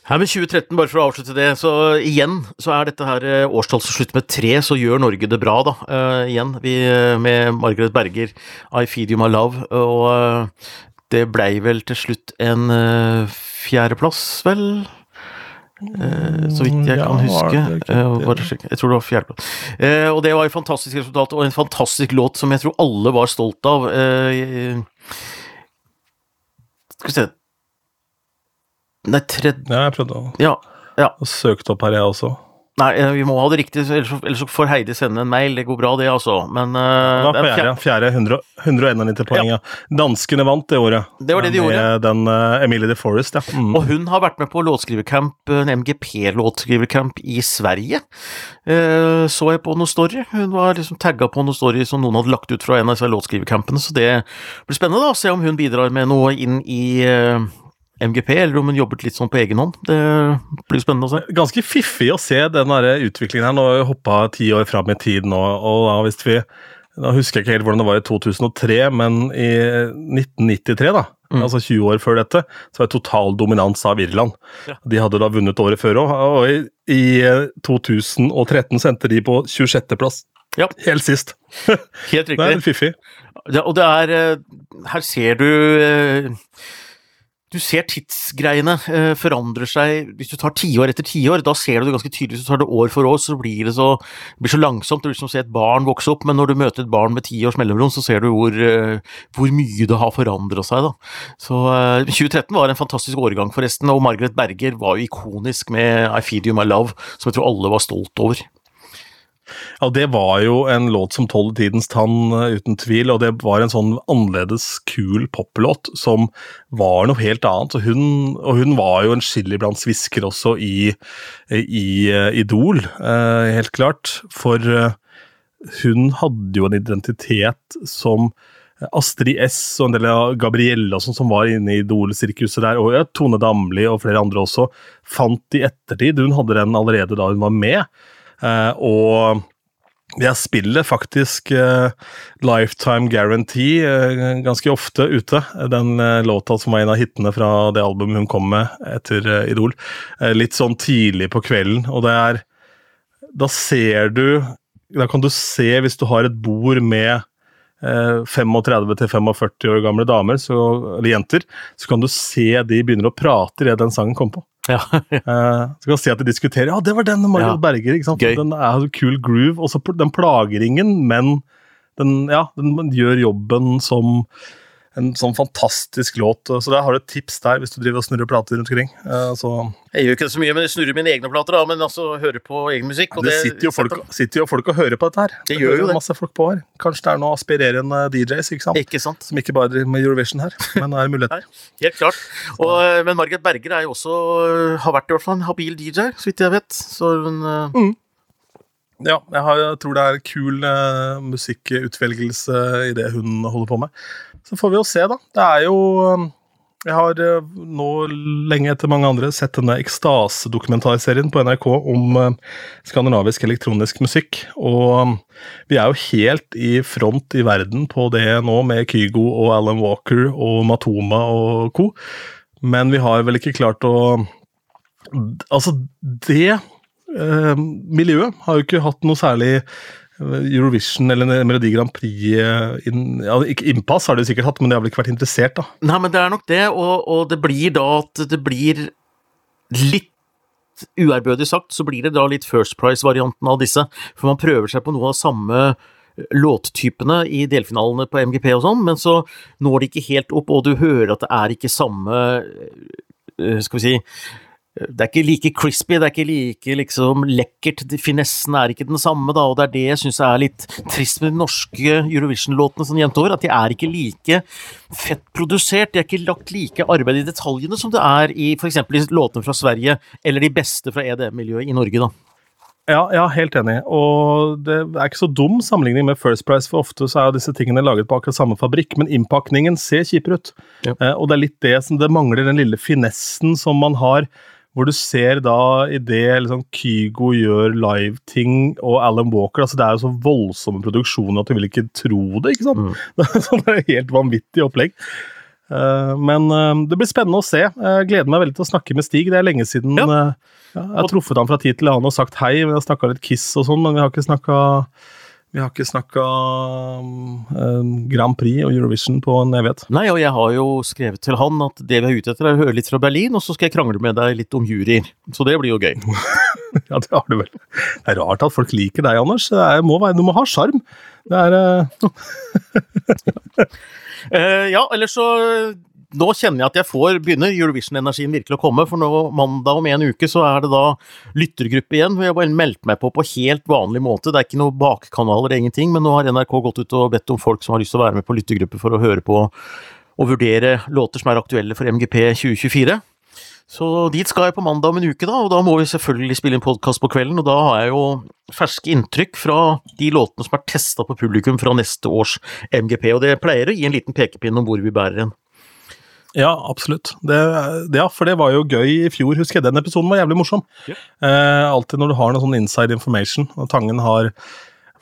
Her med 2013, bare for å avslutte det, så igjen så er dette her eh, årstall som slutter med tre, så gjør Norge det bra, da. Uh, igjen, vi med Margaret Berger, I Feed You My Love, og eh, det blei vel til slutt en uh, fjerdeplass, vel? Eh, så vidt jeg Ja, kan huske. Eh, det? jeg tror det var fjerdeplass. Eh, og det var et fantastisk resultat, og en fantastisk låt som jeg tror alle var stolt av. Eh, skal vi se Nei, tredje Ja, jeg prøvde å Ja. ja. søke opp her, jeg også. Nei, eh, vi må ha det riktig, ellers ellers får Heidi sende en mail. Det går bra, det, altså. Men uh, Det var er fjerde, fjerde 100, 191 poeng. Ja. Danskene vant det året. Det var det de med gjorde. den uh, Emilie de Forest, ja. Mm. Og hun har vært med på låtskrivercamp, en MGP-låtskrivercamp i Sverige. Uh, så jeg på noe story. Hun var liksom tagga på noe story som noen hadde lagt ut fra en av disse låtskrivercampene, så det blir spennende da, å se om hun bidrar med noe inn i eh, MGP, eller om hun jobbet litt sånn på egen hånd. Det blir spennende å se. Ganske fiffig å se den der utviklingen her. Nå har vi hoppa ti år fram i tid nå, og da hvis vi da husker jeg ikke helt hvordan det var i 2003, men i 1993, da, Mm. altså 20 år før dette, så var det total dominans av Irland. Ja. De hadde da vunnet året før òg, og i, i eh, 2013 sendte de på 26.-plass. Ja. Helt sist. Helt riktig. Det er fiffig. Ja, og det er eh, Her ser du eh, Du ser tidsgreiene eh, forandrer seg Hvis du tar tiår etter tiår, da ser du det ganske tydelig. Hvis du tar det år for år, så blir det så, det blir så langsomt. Det blir som å se et barn vokse opp, men når du møter et barn med ti års mellomrom, så ser du hvor, eh, hvor mye det har forandra seg. Da. Så eh, 2013 var en fantastisk årgang, forresten, og Margaret Berger var jo ikonisk med I Feed You My Love, som jeg tror alle var stolt over. Ja, det var jo en låt som tåler tidens tann, eh, uten tvil, og det var en sånn annerledes kul poplåt som var noe helt annet. Og hun, og hun var jo en chili blant svisker også i, i eh, Idol, eh, helt klart. For eh, hun hadde jo en identitet som Astrid S og en del av Gabrielle og sånn som var inne i Idol-sirkuset der, og Tone Damli og flere andre også, fant i ettertid. Hun hadde den allerede da hun var med. Eh, og jeg spiller faktisk eh, Lifetime Guarantee eh, ganske ofte ute. Den låta som var en av hitene fra det albumet hun kom med etter Idol. Litt sånn tidlig på kvelden, og det er Da ser du Da kan du se, hvis du har et bord med eh, 35-45 år gamle damer, så, eller jenter, så kan du se de begynner å prate idet den sangen kom på. Ja, uh, så kan se at de diskuterer Ja, det var den Margot Ja. Berger. ikke sant? Gøy. Den er så kul groove. Og så den plager ingen, men den, ja, den gjør jobben som en sånn fantastisk låt. Så der har du et tips der, hvis du driver og snurrer plater rundt omkring. Eh, så Jeg gjør ikke det så mye, men jeg snurrer mine egne plater, da, men altså hører på egen musikk. Det sitter jo, folk, sitter jo folk og hører på dette her. Det gjør jo det. Masse folk på her. Kanskje det er noen aspirerende DJs ikke sant? Ikke sant? som ikke bare driver med Eurovision her, men er muligheter. Helt klart. Og, eh, men Margaret Berger er jo også, eh, har vært i hvert fall en habil DJ, så vidt jeg vet. Så hun eh, Ja, jeg, har, jeg tror det er kul uh, musikkutvelgelse i det hun holder på med. Så får vi jo se, da. Det er jo eh, Jeg har eh, nå lenge etter mange andre sett denne Ekstase-dokumentarserien på NRK om skandinavisk elektronisk musikk. Og vi er jo helt i front i verden på det nå, med Kygo og Alan Walker og Matoma og co. Men vi har vel ikke klart å Altså, det eh, miljøet har jo ikke hatt noe særlig eh, Eurovision eller Melodi Grand Prix eh, inn, ja, innpass har de sikkert hatt, men de har vel ikke vært interessert, da. Nei, men det er nok det, og, og det blir da at det blir litt Uærbødig sagt, så blir det da litt First Price-varianten av disse. For man prøver seg på noe av samme låttypene i delfinalene på MGP og sånn, men så når de ikke helt opp, og du hører at det er ikke samme Skal vi si det er ikke like crispy, det er ikke like liksom lekkert, finessen er ikke den samme, da, og det er det jeg syns er litt trist med de norske Eurovision-låtene sånn jevnt over, at de er ikke like fett produsert, de er ikke lagt like arbeid i detaljene som det er i f.eks. låtene fra Sverige, eller de beste fra EDM-miljøet i Norge, da. Ja, ja, helt enig. Og det er ikke så dum sammenligning med First Price, for ofte så er jo disse tingene laget på akkurat samme fabrikk, men innpakningen ser kjipere ut. Ja. Eh, og det er litt det som det mangler, den lille finessen som man har. Hvor du ser da i det liksom, Kygo gjør live-ting, og Alan Walker altså Det er jo så voldsomme produksjoner at du vil ikke tro det. ikke sant? Mm. Det er sånn det er helt vanvittig opplegg. Uh, men uh, det blir spennende å se. Jeg gleder meg veldig til å snakke med Stig. Det er lenge siden Ja. eh, ja, jeg har truffet ham fra tid til annen og sagt hei. Vi har snakka litt Kiss og sånn, men vi har ikke snakka vi har ikke snakka um, Grand Prix og Eurovision på en evighet. Nei, og jeg har jo skrevet til han at det vi er ute etter er å høre litt fra Berlin, og så skal jeg krangle med deg litt om juryer. Så det blir jo gøy. Ja, det har du vel. Det er rart at folk liker deg, Anders. Det er, må være, du må ha sjarm. Det er uh... Eh, ja, ellers så nå kjenner jeg at jeg får begynner Eurovision-energien virkelig å komme, for nå mandag om en uke så er det da lyttergruppe igjen. hvor Jeg bare meldte meg på på helt vanlig måte. Det er ikke noen bakkanaler, ingenting, men nå har NRK gått ut og bedt om folk som har lyst til å være med på lyttergruppe for å høre på og vurdere låter som er aktuelle for MGP 2024. Så dit skal jeg på mandag om en uke, da, og da må vi selvfølgelig spille en podkast på kvelden. Og da har jeg jo ferske inntrykk fra de låtene som er testa på publikum fra neste års MGP, og det pleier å gi en liten pekepinn om hvor vi bærer hen. Ja, absolutt. Det, ja, for det var jo gøy i fjor, husker jeg. Den episoden var jævlig morsom. Yeah. Eh, alltid når du har noe sånn inside information, og Tangen har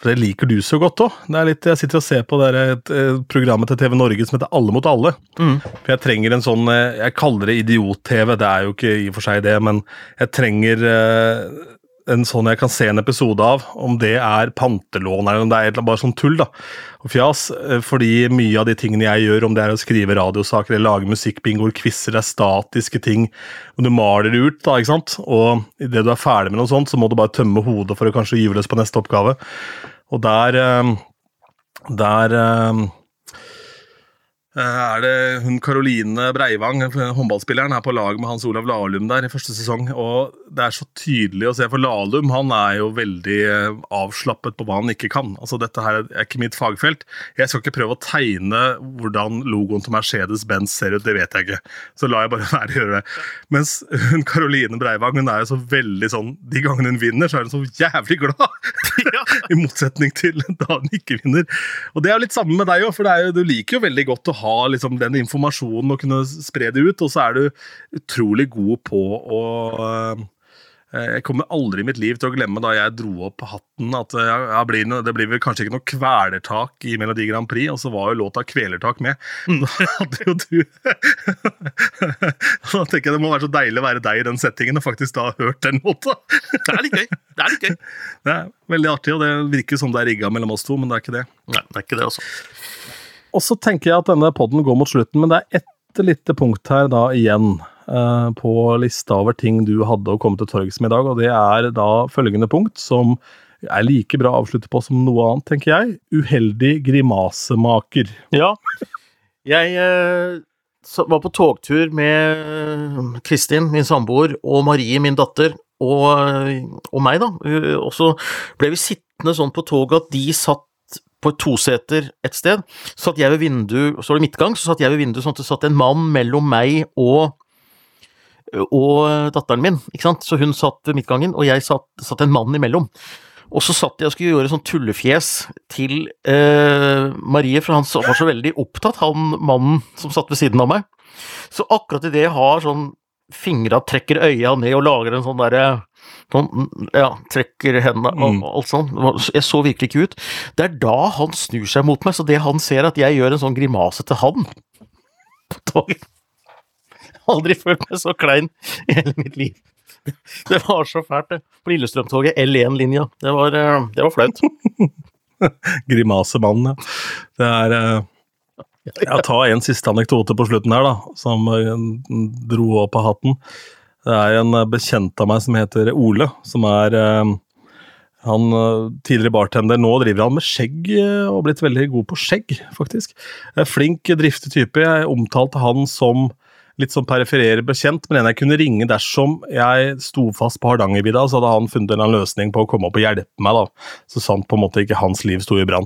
For det liker du så godt òg. Jeg sitter og ser på det der, et, et, programmet til TV Norge som heter Alle mot alle. Mm. For jeg trenger en sånn eh, Jeg kaller det idiot-TV, det er jo ikke i og for seg det, men jeg trenger eh, en sånn jeg kan se en episode av, om det er pantelån eller om det er bare sånn tull da, og fjas. eh, Fordi mye av de tingene jeg gjør, om det er å skrive radiosaker eller lage musikkbingoer, quizer, er statiske ting. Og du maler det ut, da, ikke sant. Og idet du er ferdig med noe sånt, så må du bare tømme hodet for å kanskje gyve løs på neste oppgave. Og der eh, Der eh, er det hun Karoline Breivang, håndballspilleren, er på lag med Hans Olav Lahlum der i første sesong. Og det er så tydelig å se, for Lahlum han er jo veldig eh, avslappet på hva han ikke kan. Altså Dette her er ikke mitt fagfelt. Jeg skal ikke prøve å tegne hvordan logoen til Mercedes-Benz ser ut, det vet jeg ikke. Så la jeg bare være å gjøre det. Mens hun Karoline Breivang hun er jo så veldig sånn De gangene hun vinner, så er hun så jævlig glad! I motsetning til da han ikke vinner. Og det er jo litt samme med deg òg, for jo, du liker jo veldig godt å ha liksom, den informasjonen og kunne spre det ut, og så er du utrolig god på å øh, jeg kommer aldri i mitt liv til å glemme da jeg dro opp hatten at ja, blir noe, det blir vel kanskje ikke noe kvelertak i Melodi Grand Prix, og så var jo låta 'Kvelertak' med. Da hadde jo du Da tenker jeg det må være så deilig å være deg i den settingen og faktisk da ha hørt den låta. Det er litt gøy. Det er litt gøy. Det er veldig artig, og det virker som det er rigga mellom oss to, men det er ikke det. Nei, det er ikke det, altså. Og så tenker jeg at denne podden går mot slutten, men det er ett lite punkt her da igjen eh, på lista over ting du hadde å komme til torgs med i dag, og det er da følgende punkt, som er like bra å avslutte på som noe annet, tenker jeg. Uheldig grimasemaker. Ja. Jeg eh, var på togtur med Kristin, min samboer, og Marie, min datter, og, og meg, da. Eh, Og så ble vi sittende sånn på toget at de satt på et toseter et sted. Så satt jeg ved vinduet, så var det midtgang, så satt jeg ved vinduet sånn at det satt en mann mellom meg og og datteren min, ikke sant. Så hun satt ved midtgangen, og jeg satt, satt en mann imellom. Og så satt jeg og skulle gjøre sånn tullefjes til eh, Marie, for han var så veldig opptatt, han mannen som satt ved siden av meg. Så akkurat idet jeg har sånn fingra trekker øya ned og lager en sånn derre sånn, Ja, trekker hendene og Mm. alt sånn. Jeg så virkelig ikke ut. Det er da han snur seg mot meg, så det han ser, er at jeg gjør en sånn grimase til han på toget. Aldri følt meg så klein i hele mitt liv. Det var så fælt, det. På Lillestrøm-toget, L1-linja. Det, var, eh, det var flaut. Grimasemannen, ja. Det er eh, Jeg tar en siste anekdote på slutten her, da, som eh, dro opp av hatten. Det er en bekjent av meg som heter Ole, som er han tidligere bartender. Nå driver han med skjegg, og blitt veldig god på skjegg, faktisk. Flink, driftig type. Jeg omtalte han som litt sånn periferere bekjent, men en jeg kunne ringe dersom jeg sto fast på Hardangervidda, så hadde han funnet en løsning på å komme opp og hjelpe meg, da. Så sant på en måte ikke hans liv sto i brann.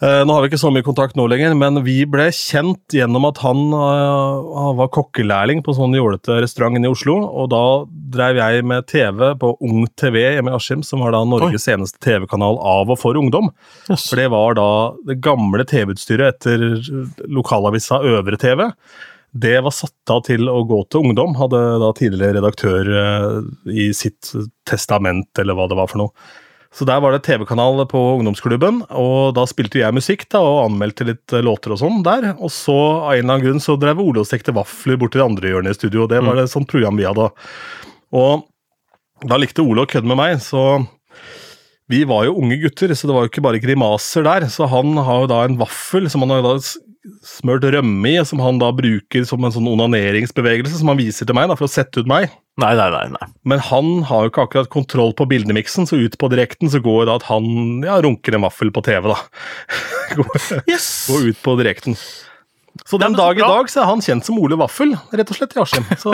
Eh, Nå har vi ikke så mye kontakt nå lenger, men vi ble kjent gjennom at han han var kokkelærling på en sånn jålete restaurant inne i Oslo. Og da drev jeg med TV på Ung TV hjemme i Askim, som var da Norges eneste TV-kanal av og for ungdom. For det var da det gamle TV-utstyret etter lokalavisa Øvre TV. Det var satt av til å gå til ungdom, hadde da tidligere redaktør eh, i sitt testament, eller hva det var for noe. Så der var det TV-kanal på ungdomsklubben, og da spilte jeg musikk da, og anmeldte litt eh, låter og sånn der. Og så av en eller annen grunn så drev Ole og stekte vafler bort til det andre hjørnet i studio, og det var et sånt program vi hadde. Og da likte Ole å kødde med meg, så vi var jo unge gutter, så det var jo ikke bare grimaser der. Så han har jo da en vaffel som han har da smørt rømme i, som han da bruker som en sånn onaneringsbevegelse, som han viser til meg da, for å sette ut meg. Nei, nei, nei. nei. Men han har jo ikke akkurat kontroll på bildemiksen, så ut på direkten så går det at han ja, runker en vaffel på TV, da. går, Yes! går ut på direkten. Så den dag i dag så er han kjent som Ole Vaffel, rett og slett, i Askim. Så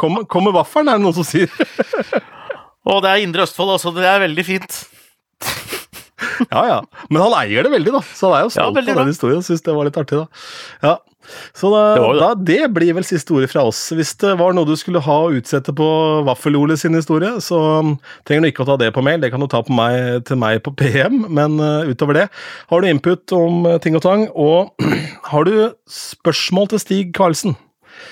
kommer kom vaffelen, er det noen som sier. Og det er Indre Østfold, altså. Det er veldig fint. Ja, ja. Men han eier det veldig, da. Så han er jo Ja, stolt av bra. den historien. Syns det var litt artig, da. Ja. Så da, Det det. Da, det blir vel siste ordet fra oss. Hvis det var noe du skulle ha å utsette på Vaffel-Ole sin historie, så um, trenger du ikke å ta det på mail, det kan du ta på meg, til meg på PM. Men uh, utover det, har du input om uh, ting og tang, og har du spørsmål til Stig Karlsen,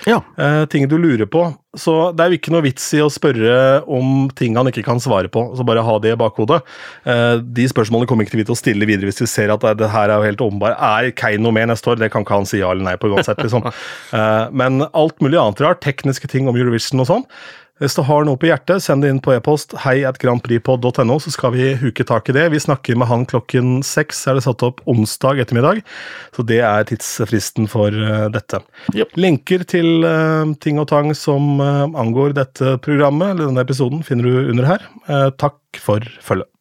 Ja. eh, ting du lurer på. Så det er jo ikke noe vits i å spørre om ting han ikke kan svare på, så bare ha det i bakhodet. Eh, de spørsmålene kommer ikke til vi til å stille videre hvis vi ser at det, det her er jo helt åpenbart. Er Keiino med neste år? Det kan ikke han si ja eller nei på uansett, liksom. Eh, men alt mulig annet rart, tekniske ting om Eurovision og sånn. Hvis du har noe på hjertet, send det inn på e-post hei at grandprixpod.no, så skal vi huke tak i det. Vi snakker med han klokken seks, er det satt opp onsdag ettermiddag. Så det er tidsfristen for eh, dette. Yep. Linker til eh, ting og tang som eh, angår dette programmet, eller denne episoden, finner du under her. Takk for følget.